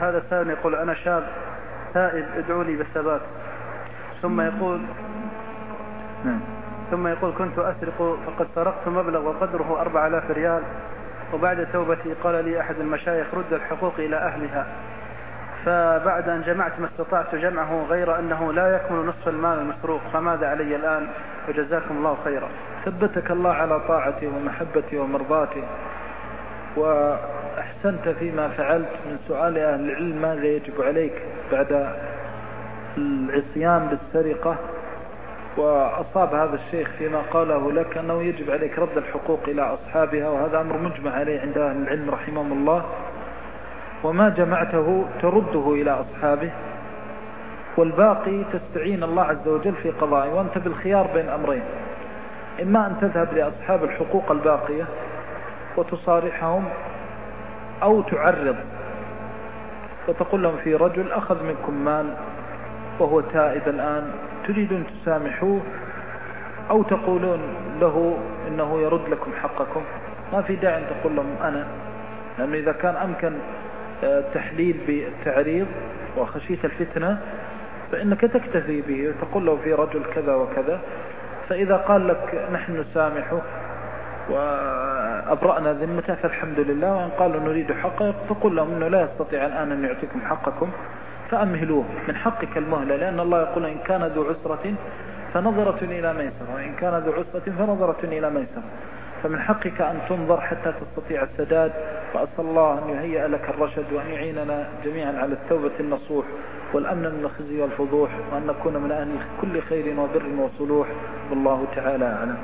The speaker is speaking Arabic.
هذا سائل يقول أنا شاب تائب ادعوا لي بالثبات. ثم يقول نعم. ثم يقول كنت أسرق فقد سرقت مبلغ وقدره 4000 ريال وبعد توبتي قال لي أحد المشايخ رد الحقوق إلى أهلها. فبعد أن جمعت ما استطعت جمعه غير أنه لا يكمل نصف المال المسروق فماذا علي الآن؟ وجزاكم الله خيرا. ثبتك الله على طاعته ومحبته ومرضاته وأحسنت فيما فعلت من سؤال أهل العلم ماذا يجب عليك بعد العصيان بالسرقة؟ وأصاب هذا الشيخ فيما قاله لك أنه يجب عليك رد الحقوق إلى أصحابها وهذا أمر مجمع عليه عند أهل العلم رحمهم الله. وما جمعته ترده إلى أصحابه. والباقي تستعين الله عز وجل في قضائه وأنت بالخيار بين أمرين. إما أن تذهب لأصحاب الحقوق الباقية وتصارحهم أو تعرض وتقول لهم في رجل أخذ منكم مال وهو تائب الآن تريدون تسامحوه أو تقولون له إنه يرد لكم حقكم؟ ما في داعي أن تقول لهم أنا لأنه إذا كان أمكن التحليل آه، بالتعريض وخشية الفتنة فإنك تكتفي به وتقول له في رجل كذا وكذا فإذا قال لك نحن نسامحه وأبرأنا ذمته فالحمد لله. وإن قالوا نريد حقه فقل لهم أنه لا يستطيع الآن أن يعطيكم حقكم فأمهلوه. من حقك المهلة لأن الله يقول إن كان ذو عسرة فنظرة إلى ميسرة وإن كان ذو عسرة فنظرة إلى ميسرة. فمن حقك أن تنظر حتى تستطيع السداد وأسأل الله أن يهيئ لك الرشد وأن يعيننا جميعا على التوبة النصوح والأمن من الخزي والفضوح وأن نكون من أهل كل خير وبر وصلوح. والله تعالى أعلم.